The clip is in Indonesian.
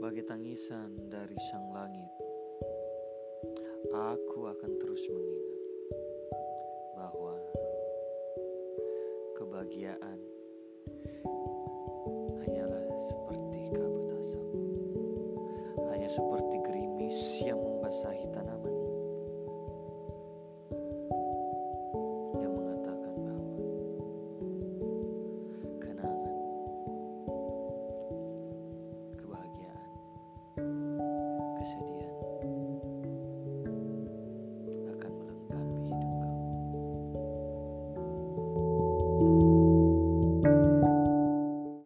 Bagi tangisan dari sang langit. Aku akan terus mengingat bahwa kebahagiaan hanyalah seperti kabut asap, hanya seperti gerimis yang membasahi acontecia.